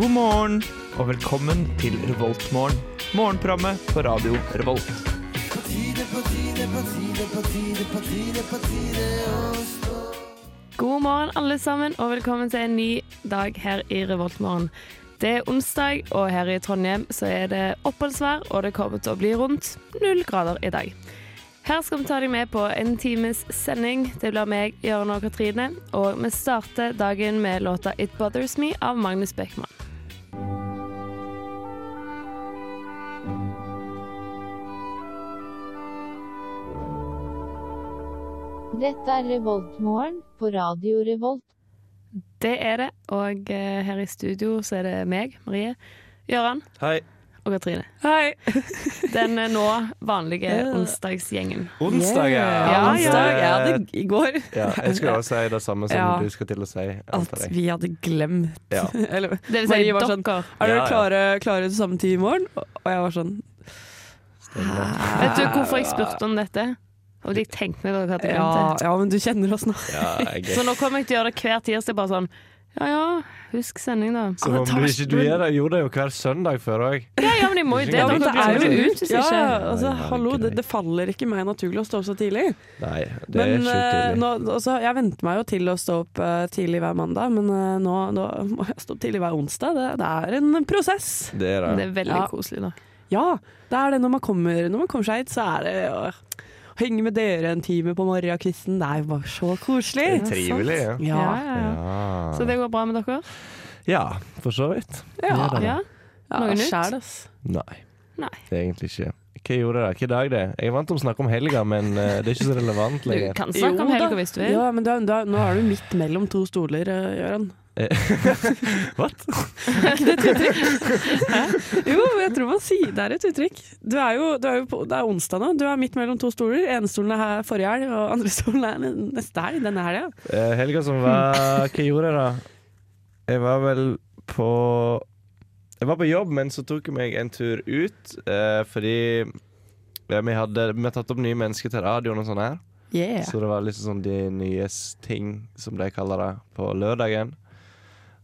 God morgen og velkommen til Revoltmorgen. Morgenprogrammet på radio Revolt. God morgen, alle sammen, og velkommen til en ny dag her i Revoltmorgen. Det er onsdag, og her i Trondheim så er det oppholdsvær, og det kommer til å bli rundt null grader i dag. Her skal vi ta deg med på en times sending. Det blir meg, Jørgen og Katrine. Og vi starter dagen med låta 'It Bothers Me' av Magnus Beckmann. Dette er Revoltmorgen på Radio Revolt. Det er det, og eh, her i studio så er det meg, Marie, Gøran Hei. og Katrine. Hei! Den eh, nå vanlige onsdagsgjengen. Onsdag, ja. Ja, onsdag. ja. det, i går Ja, jeg skulle også si det samme som Ja. du skal til å si. at vi hadde glemt Ja. Eller, Det vil si Marie var sånn. Er dere klare, klare til samme tid i morgen? Og jeg var sånn Vet du hvorfor jeg spurte om dette? Og de tenkte meg dere hadde ja, glemt det. ja, men du kjenner oss nå. Ja, Så nå kommer jeg til å gjøre det hver tirsdag. Bare sånn Ja ja, husk sending, da. Som om du ikke du gjør det, gjorde det jo hver søndag før òg. Ja ja, men de må jo det. Ja, men det er jo- ut hvis Ja, ikke. altså, Nei, er hallo, det, det. faller ikke meg naturlig å stå opp så tidlig. Nei, det er Men sjukt eh, tidlig. nå, altså, jeg venter meg jo til å stå opp uh, tidlig hver mandag, men uh, nå, nå må jeg stå opp tidlig hver onsdag. Det, det er en prosess. Det er Det det. er veldig Ja. koselig, da. Ja, det er det når man kommer, når man kommer seg hit, så er det å henge med dere en time på morgenkvisten. Det er jo bare så koselig. Det er trivelig, ja. Ja. Ja, ja, ja. Ja. Så det går bra med dere? ja, for så vidt. Ja. Det er det. Ja? Noe nytt? Sjæl, ass. Nei, Nei. det er egentlig ikke. Hva gjorde dere? Hvilken dag det er? Jeg er vant til å snakke om helga, men eh, det er ikke så relevant Du lenger. kan snakke om Jo da. helga hvis du vil. Ja, men da, da, nå er du midt mellom to stoler, eh, Gøran. What? Er ikke det et uttrykk? Hæ? Jo, jeg tror man sier det er et uttrykk. Du er jo, du er jo på, det er onsdag nå, du er midt mellom to stoler. Ene stolen er her forrige helg, og andre stolen er neste helg. Denne helga. Eh, helga som var Hva gjorde jeg da? Jeg var vel på Jeg var på jobb, men så tok jeg meg en tur ut eh, fordi vi hadde vi hadde tatt opp nye mennesker til radioen og sånn her. Yeah. Så det var liksom sånn de nye ting, som de kaller det, på lørdagen.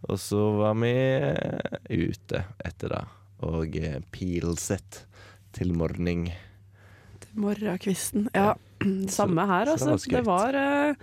Og så var vi eh, ute etter det, og eh, pilset til morgen. Til Morgenkvisten. Ja, samme her, altså. var Det var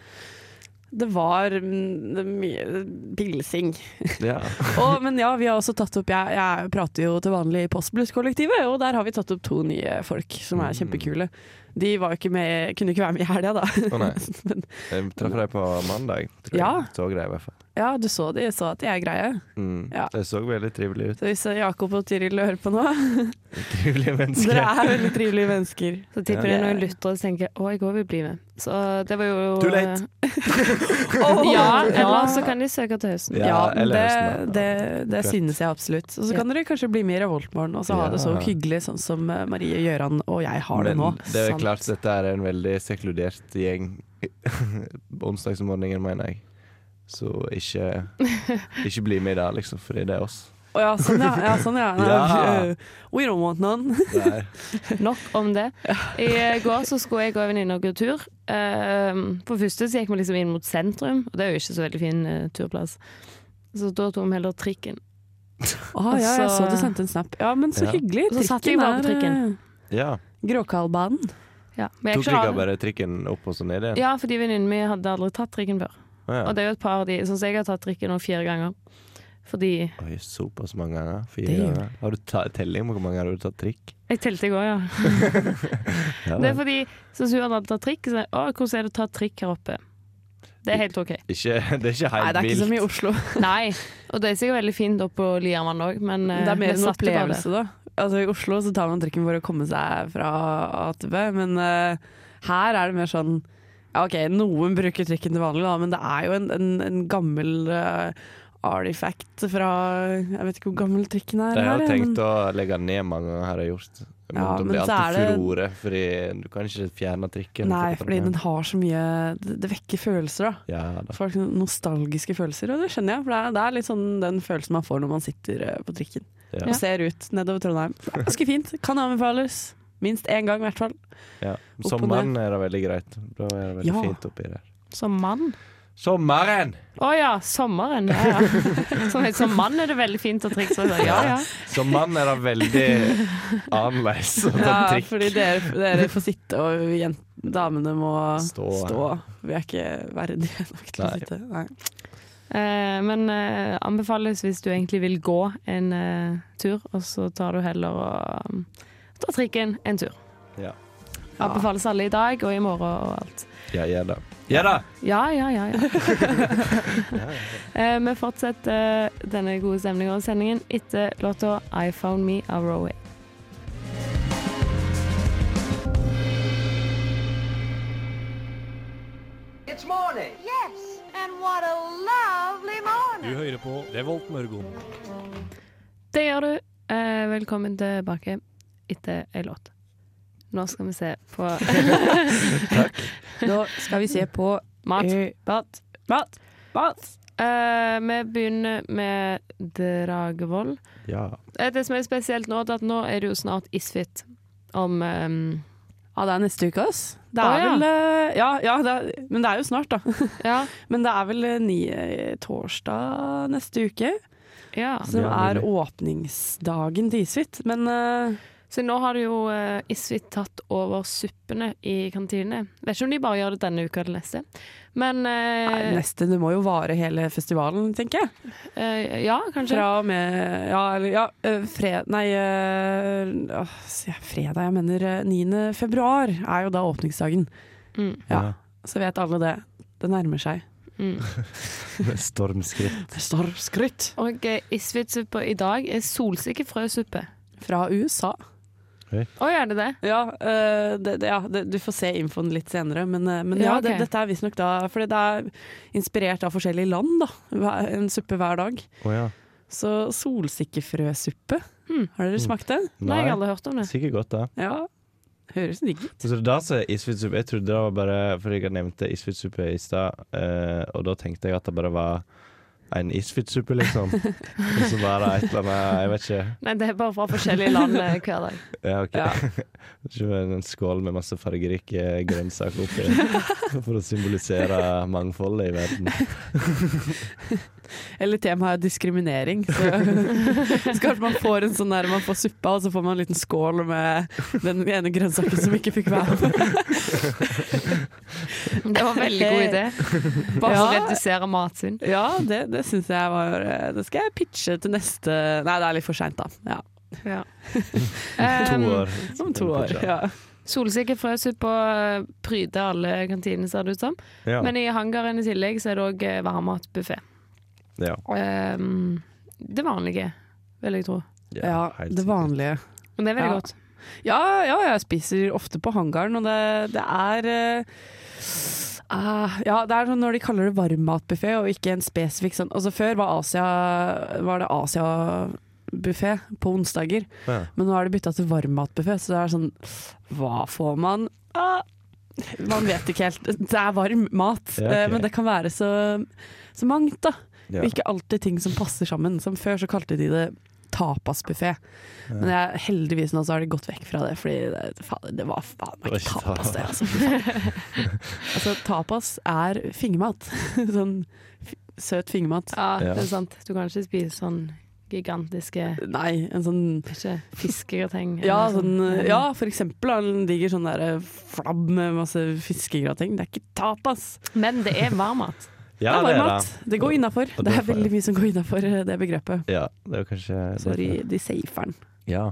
det var mm, det er mye pilsing. Ja. Og, men ja, vi har også tatt opp Jeg, jeg prater jo til vanlig i Postbluss-kollektivet, og der har vi tatt opp to nye folk som er Mm. kjempekule. De var jo ikke med, kunne ikke være med i helga, da. Å nei. Men, Jeg traff dem på mandag. Tror Ja. jeg. Så greie, i hvert fall. ja, du så de, så at de er greie. Mm. Ja. Det så veldig trivelig ut. Så hvis Jakob og Tiril hører på nå Trivelige mennesker. Dere er veldig trivelige mennesker. Så tipper Ja. det er noen lyttere som tenker å, jeg går vil bli med. Så det var jo Too late. Ja, eller så kan de søke til høsten. Ja, Ja, eller det, høsten, det, det synes jeg absolutt. Og så Ja. kan dere kanskje bli med i Revoltmorgen og så ha det så hyggelig sånn som eh, Marie Gjøran og jeg har det Men nå. det er Sant. Klart dette er en veldig sekludert gjeng. Onsdagsmorgenen, mener jeg. Så ikke, ikke bli med da, liksom, fordi det er oss. Å ja, sånn ja. ja, sånn, ja. Ja. Uh, We don't want none. Nei. Nok om det. I går så skulle jeg og en venninne gå tur. På første så gikk vi liksom inn mot sentrum, og det er jo ikke så veldig fin eh, turplass. Så da tok vi heller trikken. Å ja, jeg så- du sendte en snap. Ja, men så Ja. hyggelig. Og så satt jeg bare på trikken. eh, Ja. Gråkallbanen. Ja, men jeg Tok er dere bare trikken opp og så ned igjen? Ja, fordi venninnen min hadde aldri tatt trikken før. Ah, ja. Og det er jo et par av de Sånn som jeg har tatt trikken nå fire ganger. Fordi Oi, såpass mange ganger? Fire Det er ganger? Har du ta telling på hvor mange ganger du har tatt trikk? Jeg telte i går, ja. Ja, Det er fordi så hun hadde tatt trikk, så jeg, å, hvordan er det å ta trikk her oppe? Det er helt OK. ikke, det er ikke Nei, helt det er ikke så mye i vilt. Oslo. Nei, og det er sikkert veldig fint oppe på Liervann òg, men eh, Det er mer en opplevelse, da. Altså I Oslo så tar man trikken for å komme seg fra A til B, men uh, her er det mer sånn ja, OK, noen bruker trikken til vanlig, da, men det er jo en, en, en gammel uh, artifact fra Jeg vet ikke hvor gammel trikken er. Jeg har her, tenkt men, å legge den ned mange ganger, har jeg gjort. Men Ja, det blir alltid det- furore, fordi du kan ikke fjerne trikken. Nei, for- fordi den har så mye Det, det vekker følelser, da. Ja da. Folk Nostalgiske følelser, og det skjønner jeg. For det er, det er litt sånn den følelsen man får når man sitter eh, på trikken Ja. og ser ut nedover Trondheim. Ganske fint. Kan anbefales. Minst én gang, i hvert fall. Ja. Som mann er det veldig greit. Da er det veldig Ja. fint oppi der. Som mann. Sommeren! Å ja, sommeren. Ja, ja. Som, som mann er det veldig fint å trikse. Ja, ja. Som mann er det veldig annerledes å ta Ja, trikk. fordi dere, dere får sitte, og damene må Stå. stå. Vi er ikke verdige nok til å sitte. Nei. Eh, men eh, anbefales hvis du egentlig vil gå en eh, tur, og så tar du heller og um, tar trikken en tur. Ja. Anbefales alle i dag og i morgen og alt. Ja, gjør det. Gjør det! Ja, ja, ja. ja. Eh, vi fortsetter denne gode stemninga og sendingen etter låta 'I Found Me' av Roway. It's morning. Du hører på Revolt Mørgon. Det gjør du. Eh, velkommen tilbake etter ei låt. Nå skal vi se på Takk. Nå skal vi se på mat. eh, mat. Mat. Mat. Eh, vi begynner med Dragevoll. Ja. Eh, Det som er spesielt nå, er at nå er det jo snart Isfit om ehm, Ja, det er neste uke, ass. Det er er ja. vel eh, Ja, ja det er, men det er jo snart, da. Ja. Men det er vel eh, ni, eh, torsdag neste uke, ja. som er åpningsdagen til Isfit. Men eh, Så nå har jo uh, Isfit tatt over suppene i kantinene. Vet ikke om de bare gjør det denne uka eller neste. Men eh, nei, neste Det må jo vare hele festivalen, tenker jeg. eh, Ja, kanskje. Fra og med Ja, eller ja, eh, fred... Nei, eh, jeg fredag, jeg mener eh, 9. februar er jo da åpningsdagen. Mm, Ja. Så vet alle det. Det nærmer seg. mm. Med stormskritt. Stormskritt. Og uh, Isfit-suppa i dag er solsikkefrøsuppe. fra USA. Å, er det det? Ja, uh, det, det, ja det, du får se infoen litt senere, men, uh, men ja, Ja, okay. det, dette er visstnok da Fordi det er inspirert av forskjellige land, da. En suppe hver dag. Å ja. Så solsikkefrøsuppe, Hmm. har dere smakt det? Nei, jeg har aldri hørt om det. Sikkert godt, da. Ja. Høres digg ut. Så det da som er isfitsuppe Jeg trodde det var bare fordi jeg nevnte isfitsuppe i stad, uh, og da tenkte jeg at det bare var en isfitsuppe, liksom. Og så bare et eller annet Jeg vet ikke. Nei, det er bare fra forskjellige land eh, hver dag. Ja, ok. Ja. Ikke en skål med masse fargerike grønnsaker oppi. For å symbolisere mangfoldet i verden. Eller temaet er diskriminering. Så, så kanskje man får en sånn der man får suppa, og så får man en liten skål med den ene grønnsaken som ikke fikk være med. Det var en veldig god idé. Bare Ja. redusere matsvinn. Ja, det, det syns jeg var eh, Det skal jeg pitche til neste Nei, det er litt for seint, da. Ja. Ja. To Um, år. Om to år. Ja. Solsikkefrøsuppe pryder alle kantinene, ser det ut som. Ja. Men i hangaren i tillegg så er det òg varmmatbuffé. ja. Um, det vanlige, vil jeg tro. ja, det vanlige. Men det er veldig Ja. godt. Ja, ja, jeg spiser ofte på hangaren, og det, det er eh, ah, Ja, det er sånn når de kaller det varmmatbuffé og ikke en spesifikk sånn Altså Før var, Asia, var det Asia-buffé på onsdager, Ja. men nå er det bytta til varmmatbuffé, så det er sånn Hva får man? Uh, man vet ikke helt. Det er varm mat, Ja, okay. ok. men det kan være så, så mangt, da. Ja. Ikke alltid ting som passer sammen. Som før så kalte de det tapasbuffé. Men jeg, heldigvis nå så har de gått vekk fra det, fordi det, faen, det var faen meg ikke tapas, det. Altså, altså tapas er fingermat. sånn søt fingermat. Ja, Ja. det er sant. Du kan ikke spise sånn gigantiske Nei, en sånn ikke, fiskegrateng. ja, sånn, ja, for eksempel en diger sånn der flabb med masse fiskegrateng. Det er ikke tapas. Men det er varmmat. Ja, det er varmmat. Det går innafor. Det er veldig mye som går innafor det begrepet. Ja, det er kanskje Sorry, de, safer den. Ja.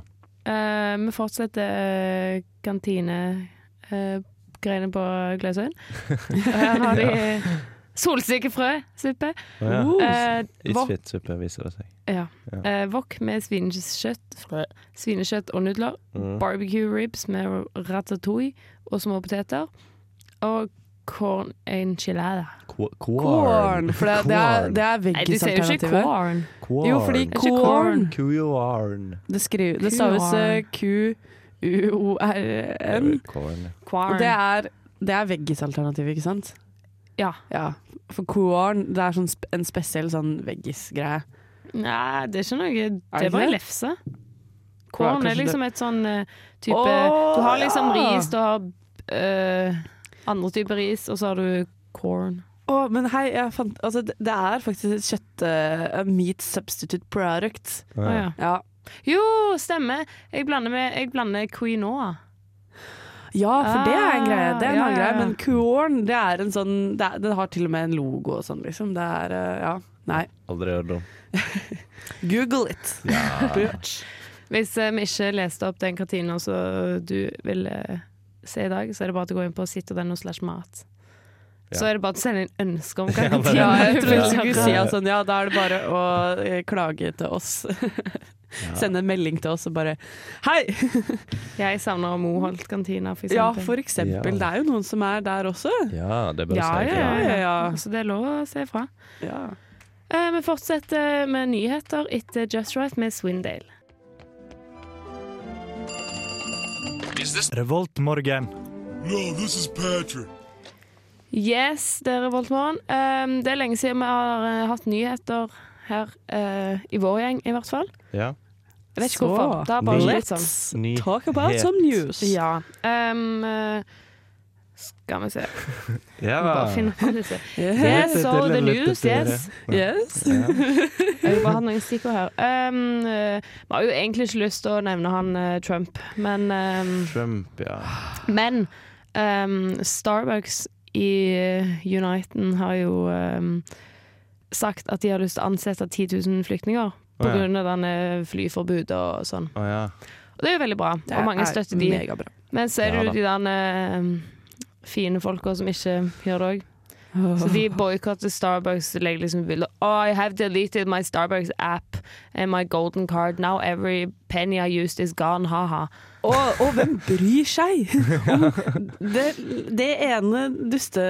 Uh, vi fortsetter uh, kantinegreiene på Gløshaugen. Her har de solsikkefrøsuppe. Oh, ja. Uh, Eh, Isfitsuppe, viser det seg. ja. Ja. Eh, wok med svinekjøtt, svinekjøtt og nudler. Mm. Barbecue ribs med ratatouille og små poteter. Og corn enchilada. Corn, for det, det er, det er Nei, du sier jo ikke veggisalternativet. corn. Corn. Jo, fordi Det corn Corn. Det, skriver, det staves eh, Q-U-O-R-N. Corn. Og det er, det er veggisalternativet, ikke sant? Ja. ja. For corn det er sånn sp en spesiell sånn veggis-greie. Nei, det er ikke noe Det er bare lefse. Corn ja, er liksom et sånn eh, type oh, Du har liksom ja. ris, du har eh, andre typer ris, og så har du corn. Å, men hei, jeg fant, altså, det, er faktisk et kjøtt uh, meat substitute product. Ah, ja. Ja. Jo, stemmer. Jeg blander, med, jeg blander quinoa. Ja, for det er en greie. Det er en Ah, annen ja, ja, greie. Men corn, det er en sånn det, er, Den har til og med en logo og sånn, liksom. Det er uh, Ja. Nei. Aldri hørt om. Google it. Bitch. Hvis eh, vi ikke leste opp den kantina så du ville se i dag, så er det bare til å gå inn på sitt.no slash mat. Så er det bare å sende inn ønske om hva Ja, det Ja, jeg tror skulle si sånn, ja, da er det bare å eh, klage til oss. Sende en melding til oss og bare Hei! Jeg savner Moholt-kantina, for Ja, for eksempel. Ja. Det er jo noen som er der også. Ja, det bare Ja, si ja, ja, ja. Så det er lov å se fra. Ja. Eh, vi fortsetter med nyheter etter Just Right med Swindale. Revoltmorgen. No, this is Patrick. Yes, det er Revoltmorgen. Um, det er lenge siden vi har uh, hatt nyheter her uh, i vår gjeng, i hvert fall. Ja. Jeg vet ikke Så, hvorfor. Det er bare litt sånn. let's talk about some news. Ja. Um, eh, skal vi se. Ja. Bare finne på disse. Yes. Yes, so the news, yes. yes. Jeg vil bare ha noen stikkord her. Um, eh, vi har jo egentlig ikke lyst til å nevne han eh, Trump, men um, Trump, ja. Men um, Starbucks i eh, Uniten har jo um, sagt at de har lyst til å ansette 10 000 flyktninger på Oh, ja. denne flyforbudet og sånn. Oh, ja. Og det er jo veldig bra, og mange støtter de. Megabra. Men ser du Ja jo de der um, fine folka som ikke gjør det òg. Så de boikotter Starbucks og legger liksom bilder Oh, I have deleted my Starbucks app and my golden card. Now every penny I used is gone, ha-ha. Og, og hvem bryr seg om det, det ene duste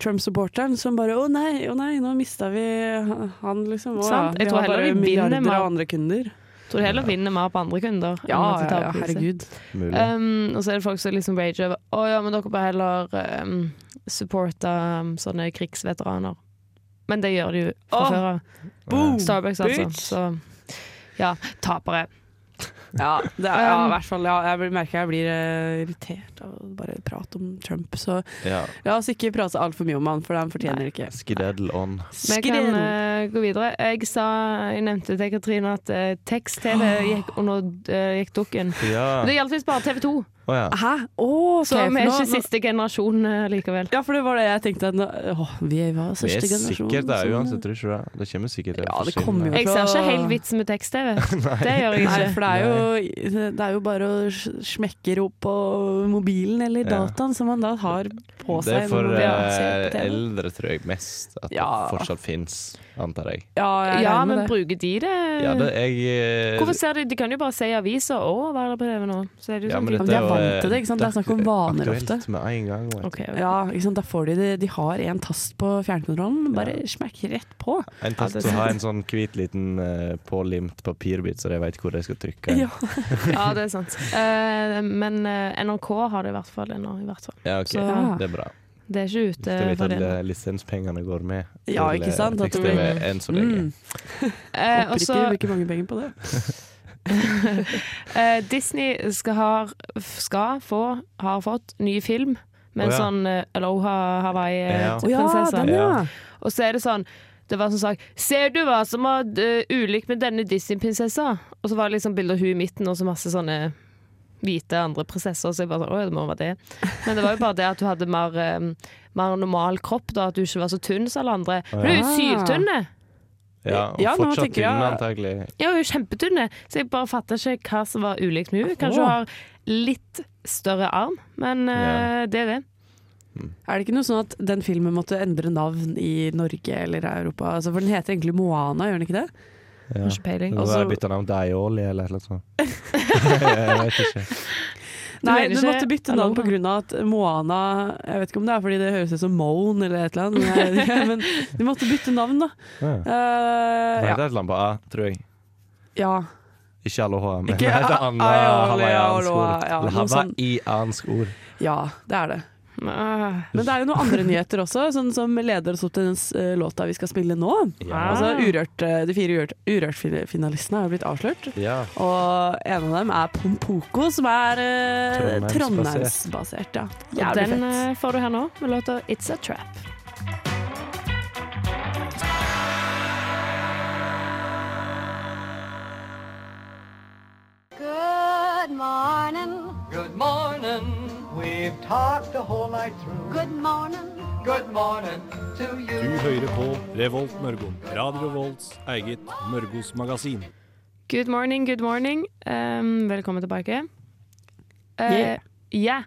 Trump-supporteren som bare 'Å nei, å nei, nå mista vi han', liksom. Å, Sant. ja, Jeg vi tror har heller vinner milliarder med- av andre kunder. Tror du heller vinner mer på andre kunder. enn Ja, at de ja, tar ja, herregud. Um, og så er det folk som liksom rager over Å ja, men dere bør heller um, supporte um, sånne krigsveteraner. Men det gjør de jo fra oh, før av. Starbucks, altså. bitch. Så ja, tapere. Ja, det er, ja, i hvert fall. Ja, jeg merker jeg blir eh, irritert av å bare prate om Trump. Så Ja. la oss ikke prate altfor mye om han, for han fortjener ikke. Skidaddle on. Vi kan uh, gå videre. Jeg sa, jeg nevnte til Katrine at uh, tekst-TV gikk under uh, gikk dukken. Ja. Det gjaldt visst bare TV 2, Å ja. Hæ? Oh, ok, så vi er for ikke nå- nå- siste generasjon uh, likevel. Ja, for det var det jeg tenkte. at nå- Åh, vi var Det første er generasjon. sikkert det, er uansett, tror jeg. det? Det kommer sikkert Ja, det kommer jo Jeg ser ikke helt vitsen med tekst-TV. Det gjør jeg Nei, ikke. for det er, jo, det er jo bare å smekke opp på mobilen eller Ja. dataen som man da har på seg. Det er for eh, eldre, tror jeg, mest at Ja. det fortsatt fins, antar jeg. Ja, jeg Ja, men det. bruker de det? Ja, det jeg eh, Hvorfor ser de De kan jo bare si i avisa å, hva er det på TV nå? Så er det jo Ja, sånn men de- Ja, de er vant eh, til det, ikke sant? Det er snakk om vaner aktuelt ofte. med en gang. vet du. Ok, ok. Ja, ikke sant? Da får de det. De har en tast på fjernkontrollen, bare Ja. smekk rett på. En tast test har en sånn hvit liten uh, pålimt papirbit, så de vet hvor de skal trykke. Ja. Ja, det er sant. Eh, men eh, NRK har det i hvert fall ennå. I hvert fall. Ja, ok. Så- Det er bra. Det er ikke Hvis ute du vet for at det. eh, lisenspengene går med. Ja, ikke eh, sant? Tekst-TV enn så lenge. Mm. Eh, Håper og ikke så de bruker mange penger på det. eh, Disney skal, ha, skal få, har fått ny film med en Å, ja. sånn eh, Aloha Hawaii-prinsesse. Ja, Oh, ja. Og så er det sånn Det var som sagt Ser du hva som var uh, ulikt med denne Disney-prinsessa? Og så var det liksom bilde av hun i midten, og så masse sånne hvite andre prinsesser. Så jeg bare sånn Å, det må være det. Men det var jo bare det at du hadde mer, eh, mer normal kropp, da. At du ikke var så tynn som alle andre. For du er jo syltynne! Ja, og Ja, fortsatt tynn, ja. antagelig. Ja, hun er jo kjempetynne. Så jeg bare fatter ikke hva som var ulikt med henne. Kanskje hun har litt større arm, men eh, det er det. Er det ikke noe sånn at den filmen måtte endre navn i Norge eller Europa? Altså, for den heter egentlig Moana, gjør den ikke det? Ja. Har ikke peiling. Nå Og har jeg bytta navn til Aioli eller noe sånt. jeg vet ikke. Nei, du ikke måtte bytte navn pga. at Moana Jeg vet ikke om det er fordi det høres ut som Moan eller et eller annet, men, du måtte bytte navn, da. Ja. Eh, Det er et eller annet på A, tror jeg. ja. Ikke Aloha, men Ikke det heter A- annet hawaiiansk ord. hawaiiansk ord. ja, det er det. Ah. Men det er jo noen andre nyheter også, sånn som leder oss opp eh, til den låta vi skal spille nå. Ja. Altså urørt, eh, De fire Urørt-finalistene har blitt avslørt, ja. og en av dem er Pompoko, som er eh, Trondheimsbasert. Trondheims ja. ja den fett. får du her nå med låta 'It's a Trap'. Good morning. Good morning. We've talked the whole night through. Good morning. Good morning to you. Du hører på Revolt Mørgo. Radio Volts eget Mørgos magasin. Good morning, good morning. Um, velkommen tilbake. Uh, Yeah. ja.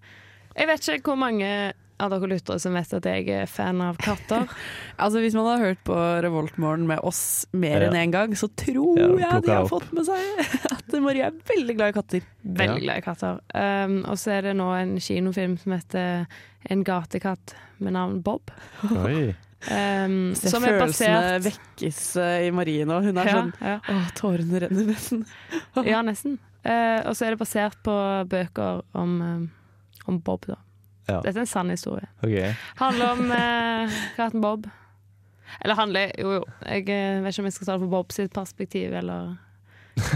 Jeg vet ikke hvor mange av dere lyttere som vet at jeg er fan av katter. Altså Hvis man har hørt på Revoltmorgen med oss mer Ja. enn én gang, så tror Ja, jeg de har opp. fått med seg at Marie er veldig glad i katter. Veldig Ja. glad i katter. Um, og så er det nå en kinofilm som heter En gatekatt med navn Bob. Oi. Um, Se som er følelsene basert vekkes eh, i Marie nå. Hun er ja, sånn ja. Å, tårene renner nesten. ja, nesten. Uh, og så er det basert på bøker om, um, om Bob, da. Ja. Dette er en sann historie. Okay. Handler om eh, katten Bob. Eller handler Jo, jo. Jeg eh, vet ikke om jeg skal ta det fra Bob sitt perspektiv eller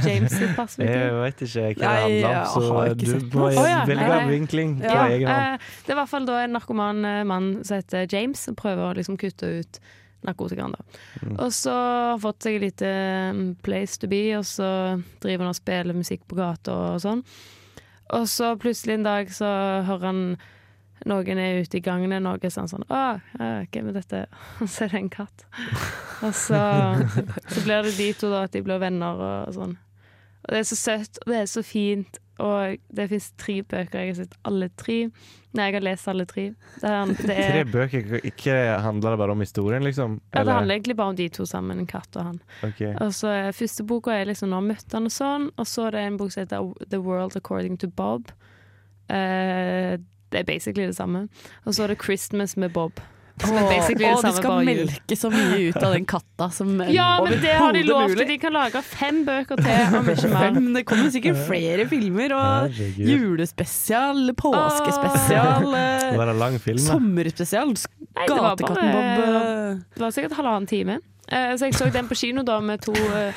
James sitt perspektiv. Jeg vet ikke hva det handler om, så du må noe. Ja. velge Nei, en vinkling på Ja, egen hånd. eh, det er i hvert fall da en narkoman eh, mann som heter James, som prøver å liksom kutte ut narkotikaen. da. Mm. Og så har han fått seg et lite mm, place to be, og så driver han og spiller musikk på gata og sånn. Og så plutselig en dag så hører han noen er ute i gangen, og noe sånn sånn Å, hvem er dette? Og så er det en katt. Og så, så blir det de to, da, at de blir venner og sånn. Og det er så søtt, og det er så fint. Og det fins tre bøker, jeg har sett alle tre. Nei, jeg har lest alle tre. Det, er, det, Tre er, bøker, ikke handler det bare om historien, liksom? ja, det handler egentlig bare om de to sammen, en katt og han. Ok. Og så er Første boka er liksom når møtte han og sånn, og så er det en bok som heter The World According to Bob. Eh, det er basically det samme. Og så er det Christmas med Bob. Som er basically Å, det de skal melke så mye ut av den katta som Ja, men det har de lov til. de kan lage fem bøker til, om ikke mer. Det kommer sikkert flere filmer, og julespesial, påskespesial, Det var en lang film, sommerspesial, Gatekatten Bob eh, Det var sikkert halvannen time. Eh, så jeg så den på kino da med to, eh,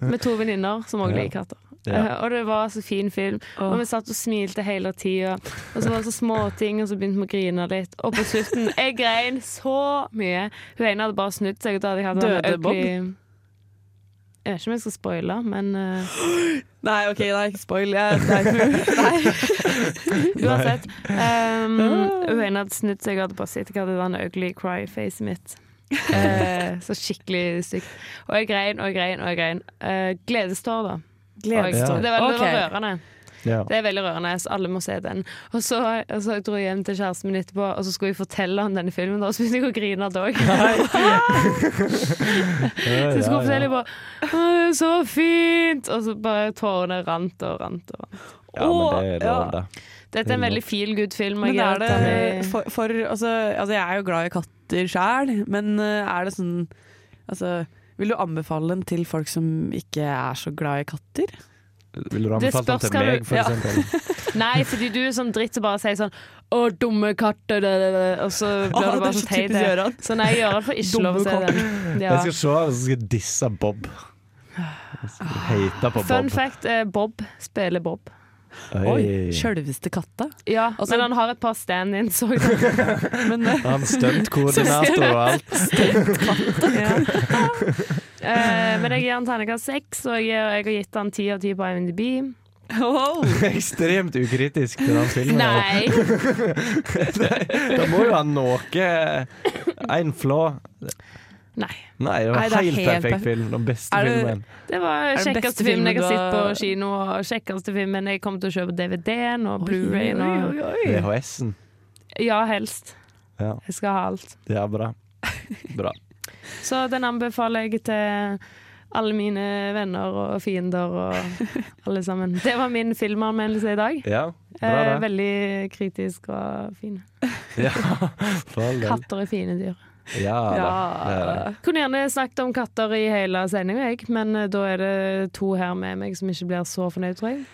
med to venninner som òg liker katter. Ja. Eh, og det var så fin film. Og vi satt og smilte hele tida. Og så var det så småting, og så begynte vi å grine litt. Og på slutten Jeg grein så mye. Hun ene hadde bare snudd seg. Døde Bob? Jeg vet ikke om jeg skal spoile, men uh... Nei, OK, nei, ikke spoil. Jeg, nei, uansett. Um, hun ene hadde snudd seg og hadde bare sett jeg hadde den ugly cry-facet mitt. Uh, så skikkelig stygt. Og jeg grein og jeg grein og jeg grein. Uh, Gledestår, da. Gledestår. Og Det, var, det var rørende. Ja. Det er veldig rørende, så alle må se den. Og så, og så dro jeg hjem til kjæresten min etterpå, og så skulle jeg fortelle om denne filmen, og så begynte jeg å grine da òg. Så jeg skulle fortelle bare Å, er så fint! Og så bare tårene rant og rant. og rant. ja, men det er lov, ja. Dette er en veldig feel good-film. Men er det for, for altså, altså, jeg er jo glad i katter sjæl, men eh, er det sånn Altså, vil du anbefale den til folk som ikke er så glad i katter? Vil du anbefale den til meg, for ja. eksempel? Nei, fordi du er sånn dritt som bare sier sånn 'Å, dumme katter', det, det, det. og så blir Åh, det det bare er så sånn teit. det. Gøran. Så nei, Gøran får ikke Dumme lov å se det. Ja. Jeg skal se, og så skal jeg disse Bob. Jeg skal Hate på Fun fact er Bob spiller Bob. Oi, Sjølveste katta. Ja, Også, men han har et par stand-ins òg. eh, Han stuntkoordinator og alt. Ja. uh, men jeg gir han terningkast seks, og jeg, jeg har gitt han ti av ti på IMDb. Ekstremt ukritisk til den filmen. Nei! Da må jo ha noe En flå. Nei. Nei, det var Nei, det helt, helt perfekt perfekt. film. Den beste det- filmen. Det var den kjekkeste filmen jeg har sett på kino, og kjekkeste filmen jeg kommer til å kjøpe DVD-en og Blu-rayen og VHS-en. Ja, helst. Ja, Jeg skal ha alt. det er bra. Bra. Så den anbefaler jeg til alle mine venner og fiender og alle sammen. Det var min filmanmeldelse i dag. Ja, bra Eh, det. veldig kritisk og fin. Ja, for all del. Katter er fine dyr. Ja da, det det. Kunne gjerne snakket om katter i hele sendinga, jeg, men eh, da er det to her med meg som ikke blir så fornøyd, tror jeg.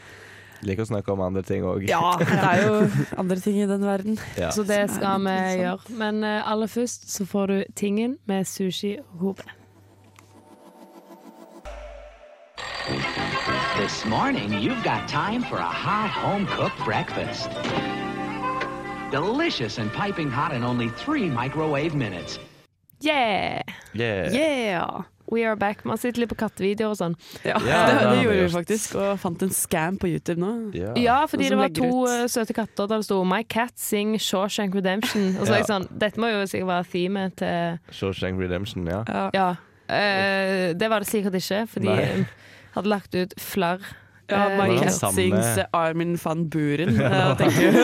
Liker å snakke om andre ting òg. Ja, det er jo andre ting i den verden. Ja. Så det skal vi gjøre. Men eh, aller først så får du Tingen med sushi og hobe. This morning, you've got time for a hot home cooked breakfast. Delicious and piping hot in only three microwave minutes. Yeah! Yeah. Yeah! We are back. Man sitter litt på kattevideoer og sånn. Ja, Ja, det, det det gjorde vi faktisk, og fant en scam på YouTube nå. Ja. Ja, fordi det var to ut. eh, søte katter der det sto 'My cat sing Shawshank Redemption'. Og så ja. jeg sånn Dette må jo sikkert være themet til Shawshank Redemption, ja. Ja. Ja. Uh, det var det sikkert ikke, fordi Nei. jeg hadde lagt ut flere. Ja, eh, My Cat sings Armin van Buren. Ja. tenker du.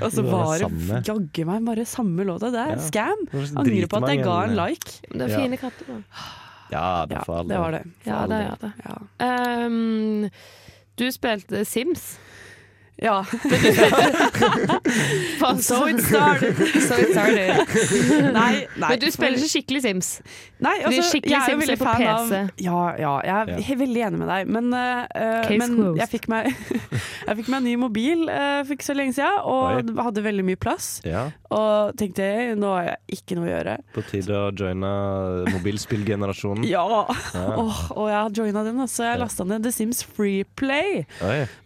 Og så var var det jaggu meg bare samme låta. Det er Ja. scam. Var Angrer på at jeg ga en like. Det er fine katter, da. Ja, det, Ja, det var det. For Ja, det er det. Ja. Um, du spilte Sims. Ja. So it started. So it started. Nei, nei. Men du spiller ikke skikkelig Sims. Nei, altså, skikkelig jeg er jo Sims veldig på fan PC. Av, ja, ja, jeg er Ja. veldig enig med deg. Men, uh, men jeg, fikk meg, jeg fikk meg en ny mobil uh, for ikke så lenge siden, og Oi. hadde veldig mye plass. Ja, Og tenkte nå har jeg ikke noe å gjøre. på tide å joine mobilspillgenerasjonen. Ja! Ja. Oh, og jeg har joina den, så jeg Ja. lasta ned The Sims Freeplay.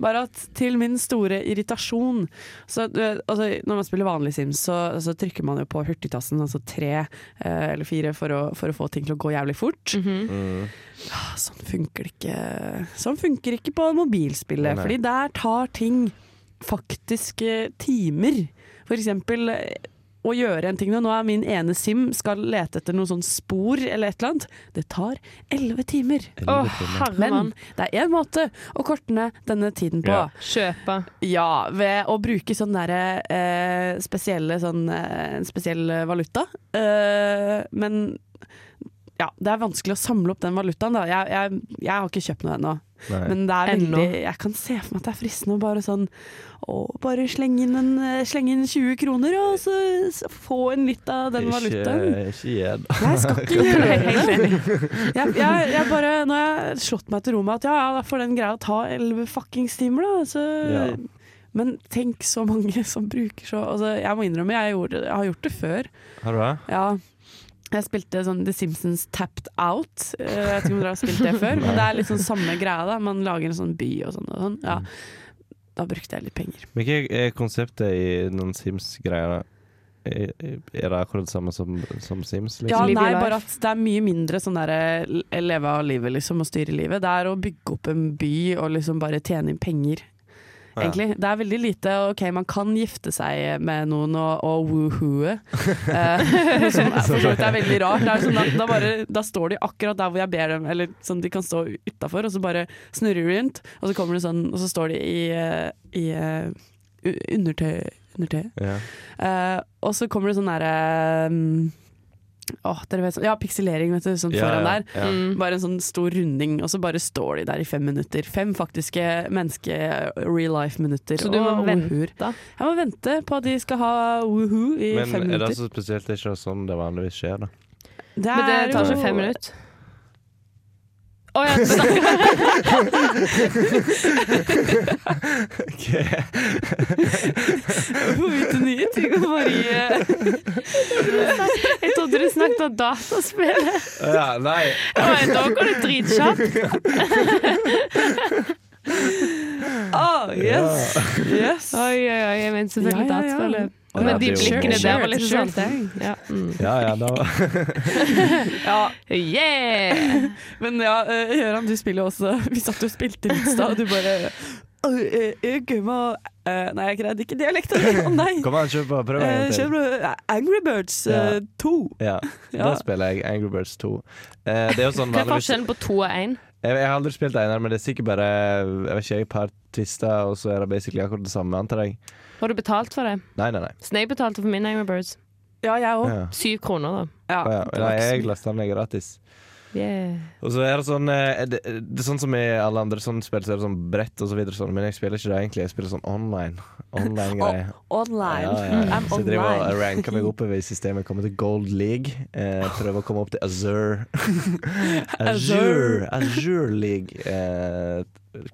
Bare at til min store irritasjon så, altså, Når man spiller vanlig Sims, så, så trykker man jo på hurtigtassen, altså tre eh, eller fire, for å, for å få ting til å gå jævlig fort. Mhm. Mm. Ah, Sånn funker det ikke Sånn funker ikke på mobilspillet, Nei. fordi der tar ting faktisk eh, timer. For eksempel å gjøre en ting nå. Nå er min ene sim skal lete etter noen sånn spor eller et eller annet. Det tar elleve timer. Åh, herre Men det er én måte å korte ned denne tiden på. Ja. Kjøpe. Ja, ved å bruke sånn derre eh, spesielle sånn eh, spesiell valuta. Eh, men ja, det er vanskelig å samle opp den valutaen, da. Jeg, jeg, jeg har ikke kjøpt noe ennå. Men det er veldig Jeg kan se for meg at det er fristende å bare sånn å, bare slenge inn, en, eh, slenge inn 20 kroner, og så, så få inn litt av den Ikke, valutaen. ikke gjør det. Jeg skal ikke gjøre det. Jeg, jeg, jeg bare, nå har jeg slått meg til ro med at ja, ja, da får den greia ta 11 fuckings timer, da. Så, Ja. Men tenk så mange som bruker så altså, Jeg må innrømme, jeg, gjorde, jeg har gjort det før. Har du det? Ja. Jeg spilte sånn The Simpsons Tapped Out. Eh, Jeg vet ikke om dere har spilt det før, men det er litt sånn samme greia. da Man lager en sånn by og sånn. Og sånn. Ja. Da brukte jeg litt penger. Men hva er konseptet i noen Sims-greier? Er det akkurat det samme som, som Sims? Ja, Liksom? Ja, nei, bare at det er mye mindre sånn der eh, leve av livet, liksom, og styre livet. Det er å bygge opp en by og liksom bare tjene inn penger. Egentlig. Det er veldig lite OK, man kan gifte seg med noen og, og woohooe. uh, som for så vidt er veldig rart. Det er sånn da, bare, da står de akkurat der hvor jeg ber dem, eller sånn de kan stå utafor, og så bare snurrer de rundt, og så kommer de sånn, og så står de i, eh, i uh, undertøy. undertøy. Ja. Uh, og så kommer det sånn derre um, Åh, dere vet sånn Ja, pikselering, vet du, sånn Ja, foran ja, der. ja. Mm. Bare en sånn stor runding, og så bare står de der i fem minutter. Fem faktiske menneske real life-minutter. Så du må og vente, woohooer. da? Jeg må vente på at de skal ha woohoo i Men fem er det minutter. så spesielt? Det er ikke sånn det vanligvis skjer, da? Det Men det er tar jo- fem minutter. Å ja, men- vite nye ting om Marie. jeg trodde du snakket om dataspill. Ja, nei. Da går det dritkjapt. Ah, yes. yes. Oi, oi, oi. Jeg mente selvfølgelig Ja, ja, ja. Men de det jo- blikkene der var litt sånn ja. Mm. Ja, ja, da Ja, Yeah! men ja, eh, Gøran, du spiller jo også Vi satt og spilte litt i stad, og du bare «Oi, eh, eh, Nei, jeg greide ikke dialekten. oh, nei! Kom an, kjør på. Prøv en gang til. Angry Birds eh, 2? Ja, Ja. da spiller jeg Angry Birds 2. Uh, det er jo sånn Hva er forskjellen på 2 og én? Jeg, jeg har aldri spilt Einar, men det er sikkert bare Jeg vet ikke, et par twister, og så er det basically akkurat det samme, antar jeg. Har du betalt for det? Nei, nei, nei. Snake betalte for min Angry Birds. Ja, jeg òg. Ja. Syv kroner, da. Ja, ja. Nei, jeg lasta den ned gratis. Yeah. Og så er det sånn eh, det, det er sånn som i alle andre sånne spill, så er det sånn brett og så videre, sånn, men jeg spiller ikke det egentlig. Jeg spiller sånn online. Online-greier. Online. Ja, ja, ja. I'm Så jeg driver og ranker meg oppover i systemet. Kommer til Gold League. Eh, prøver å komme opp til Azure. Azure, Azure League. Eh,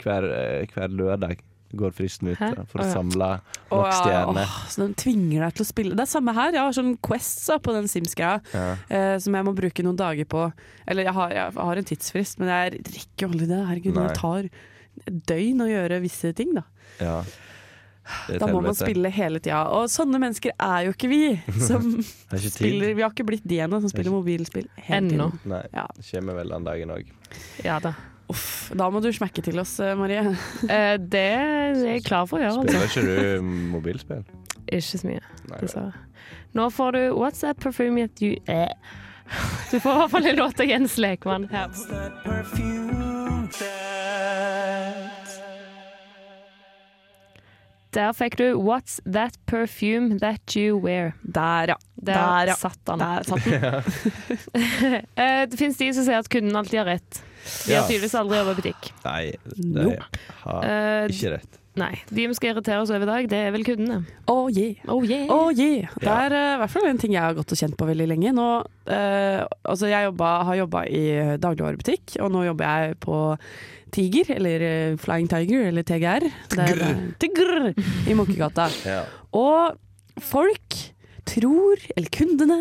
hver, eh, hver lørdag går fristen ut Hæ? for Å, samle Å, nok stjerner. Oh, så den tvinger deg til å spille. Det er samme her. Jeg har sånn Quests da, på den Sims-greia Ja. eh, som jeg må bruke noen dager på. Eller jeg har, jeg har en tidsfrist, men jeg rekker jo aldri det. Herregud, Nei. det tar døgn å gjøre visse ting, da. Ja. Da må man spille hele tida. Og sånne mennesker er jo ikke vi. Som ikke spiller, vi har ikke blitt de ennå som spiller mobilspill hele Ennå. tiden. Nei, Ja. det kommer vel den dagen òg. Ja da. Uff, da må du smekke til oss, eh, Marie. Eh, det er jeg klar for å gjøre, Spiller altså. ikke du mobilspill? Ikke så mye, Nei, dessverre. Nå får du What's That Perfume Yet You eh. Du får i hvert fall en låt av Jens Lekmann her. Der fikk du What's That Perfume That You Wear. Der, ja. Der, Der, ja. satt han. Der satt den. Eh, det finnes de som sier at kunden alltid har rett. De har tydeligvis aldri jobbet i butikk. Nei, de har Eh, ikke rett. nei. De vi skal irritere oss over i dag, det er vel kundene. Oh yeah. Oh yeah. Oh yeah. Det er i i hvert fall en ting jeg har gått og kjent på veldig lenge. Nå, uh, altså jeg jobba, har jobba i dagligvarebutikk, og nå jobber jeg på Tiger, eller eh, Flying Tiger, eller TGR. Der, er- Tigr! I Munkegata. Ja. Og folk tror, eller kundene,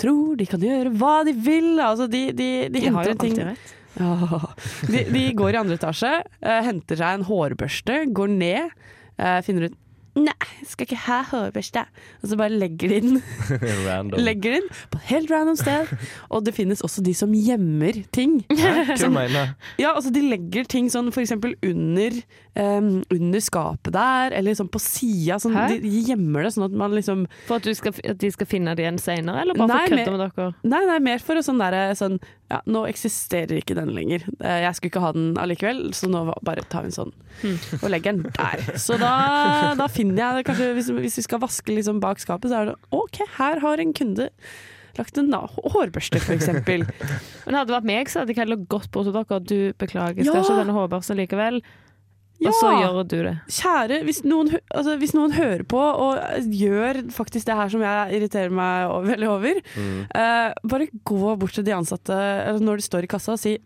tror de kan gjøre hva de vil. Altså de, de, de, De henter en ting ja. de, de går i andre etasje, uh, henter seg en hårbørste, går ned, uh, finner ut Nei, skal ikke ha hårbørste. Og så bare legger de den Random. Legger den på et helt random sted. Og det finnes også de som gjemmer ting. Hva du mener Ja, altså De legger ting sånn for eksempel under, em, under skapet der, eller liksom på sida. Sånn, de, gjemmer det sånn at man liksom For at, du skal, at de skal finne det igjen senere, eller bare Nei, for å kødde med dere? Nei, nei, mer for å sånn derre sånn Ja, nå eksisterer ikke den lenger. Eh, Jeg skulle ikke ha den allikevel, så nå bare tar vi en sånn og legger den der. Så da, da finner jeg det kanskje Hvis, hvis vi skal vaske liksom bak skapet, så er det OK, her har en kunde lagt en hårbørste, eksempel. Men hadde det vært meg, så hadde jeg heller gått bort til dere. Du beklager, skal Ja. ikke denne hårbørsten likevel. Ja. Og så gjør du det. Kjære, hvis noen, altså, hvis noen hører på og gjør faktisk det her som jeg irriterer meg veldig over, eh, bare gå bort til de ansatte eller når de står i kassa og si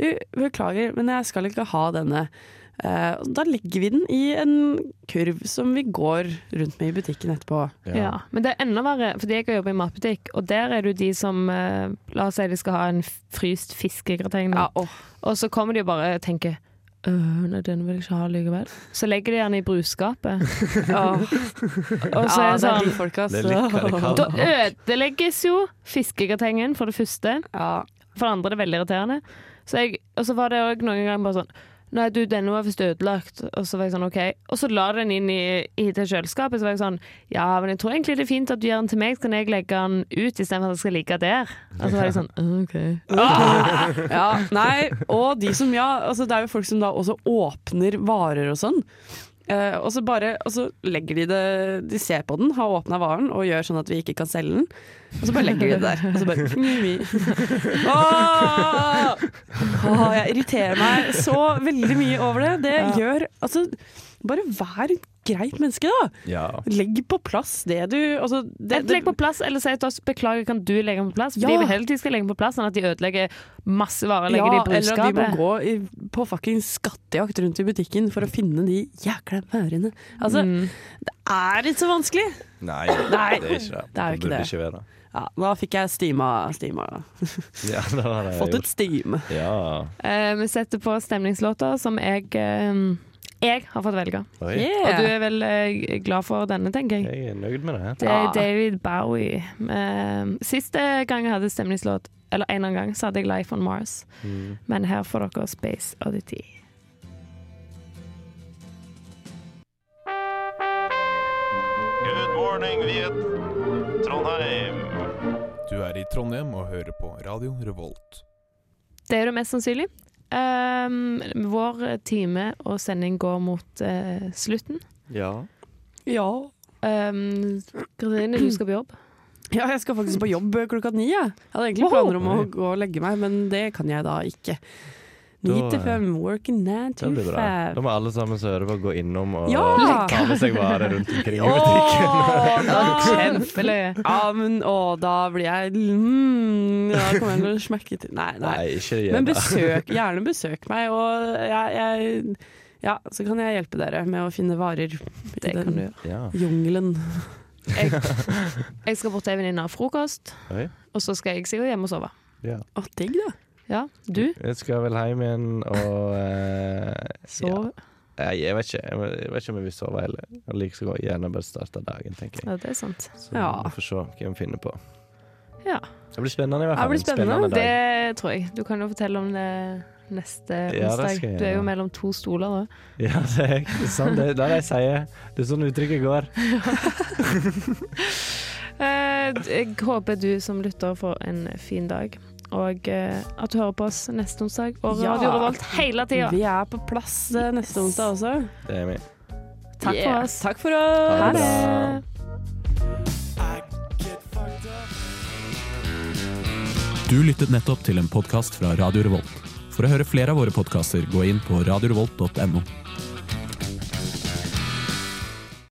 du, beklager, men jeg skal ikke ha denne. Eh, da legger vi den i en kurv som vi går rundt med i butikken etterpå. Ja. Men det er enda verre, fordi jeg har jobbet i matbutikk, og der er det jo de som eh, La oss si de skal ha en fryst fiskegrateng. Ja, og så kommer de og bare tenker «Øh, nei, den vil jeg ikke ha likevel. Så legger de den i brusskapet. Ja. Og så ja, er det det er de sånn folka, Det er litt det. Da ødelegges jo fiskegratengen, for det første. Ja. For det andre er det veldig irriterende. Så jeg, og så var det òg noen ganger bare sånn Nei, du, denne var visst ødelagt. Og så var jeg sånn, OK. Og så la den inn i, i det kjøleskapet. Så var jeg sånn Ja, men jeg tror egentlig det er fint at du gjør den til meg, så kan jeg legge den ut istedenfor at den skal ligge der. Og så var jeg sånn OK. Ja, nei, og de som ja, altså det er jo folk som da også åpner varer og sånn. Eh, og så bare og så legger de det De ser på den, har åpna varen og gjør sånn at vi ikke kan selge den. Og så bare legger de det der. Og så bare Åh! Åh, Jeg irriterer meg så veldig mye over det. Det Ja. gjør Altså, bare vær greit menneske, da. Ja. Legg på plass det du altså, det, Enten legg på plass, eller si til oss beklager, kan du legge den på plass? Fordi Ja. vi hele tiden skal legge den på plass, sånn at de ødelegger masse varer ja, de eller at de må gå i, på fucking skattejakt rundt i butikken for å finne de jækla varene. Altså, Mm. det er ikke så vanskelig! Nei, Nei, det er ikke det. det er jo ikke det. ikke være. Ja, da fikk jeg stima, stima. Ja, det har jeg Fått gjort. ut steam. Ja. Eh, vi setter på stemningslåter som jeg eh, jeg har fått velge. Yeah. Og du er vel eh, glad for denne, tenker jeg. jeg er nøyd med det. Det er David Bowie. Eh, siste gang jeg hadde stemningslåt, eller en annen gang, så hadde jeg Life on Mars. Mm. Men her får dere Space Oddity. Good morning, Viet. Trondheim. Du er i Trondheim og hører på Radio Revolt. Det er det mest sannsynlig. Um, vår time og sending går mot uh, slutten. Ja. Ja. Um, Katrine, du skal på jobb. ja, jeg skal faktisk på jobb klokka ni. Jeg, jeg hadde egentlig planer om å gå og legge meg, men det kan jeg da ikke. Ni Da- til fem, working nine to five. Da må alle sammen som hører på, gå innom og Ja! ta med seg varer rundt omkring i Åh, butikken. da, Kjempeløye. Ja, men å, da blir jeg mm, Da kommer jeg til å smekke til Nei, nei. Nei, ikke gjør Men besøk, gjerne besøk meg, og jeg, jeg Ja, så kan jeg hjelpe dere med å finne varer i Det kan du den. Ja. jungelen. Jeg, jeg skal bort til ei venninne og ha frokost, Oi. og så skal jeg sikkert hjem og sove. Ja. Å, digg, da. Ja, du? Jeg skal vel hjem igjen og eh, Sove. Jeg, jeg, vet ikke, jeg, vet- jeg vet ikke om jeg vil sove heller. Jeg liker så godt gjerne bare starte dagen, tenker jeg. Ja, det er sant. Så Ja. vi får se hva vi finner på. Ja. Det blir spennende i hvert Det fall. blir spennende. spennende. Det tror jeg. Du kan jo fortelle om det neste Ja, det onsdag. jeg Du er jo mellom to stoler da. Ja, det er ikke sånn det, det er det jeg sier. Det er sånn uttrykket går. Eh, Jeg håper du som lytter får en fin dag, og eh, at du hører på oss neste onsdag. Og Ja. Radio Revolt hele tida. Vi er på plass eh, neste onsdag også. Det er vi. Takk Yeah. for oss. Takk for Ha det. Du lyttet nettopp til en podkast fra Radio Revolt. For å høre flere av våre podkaster, gå inn på radiorevolt.no.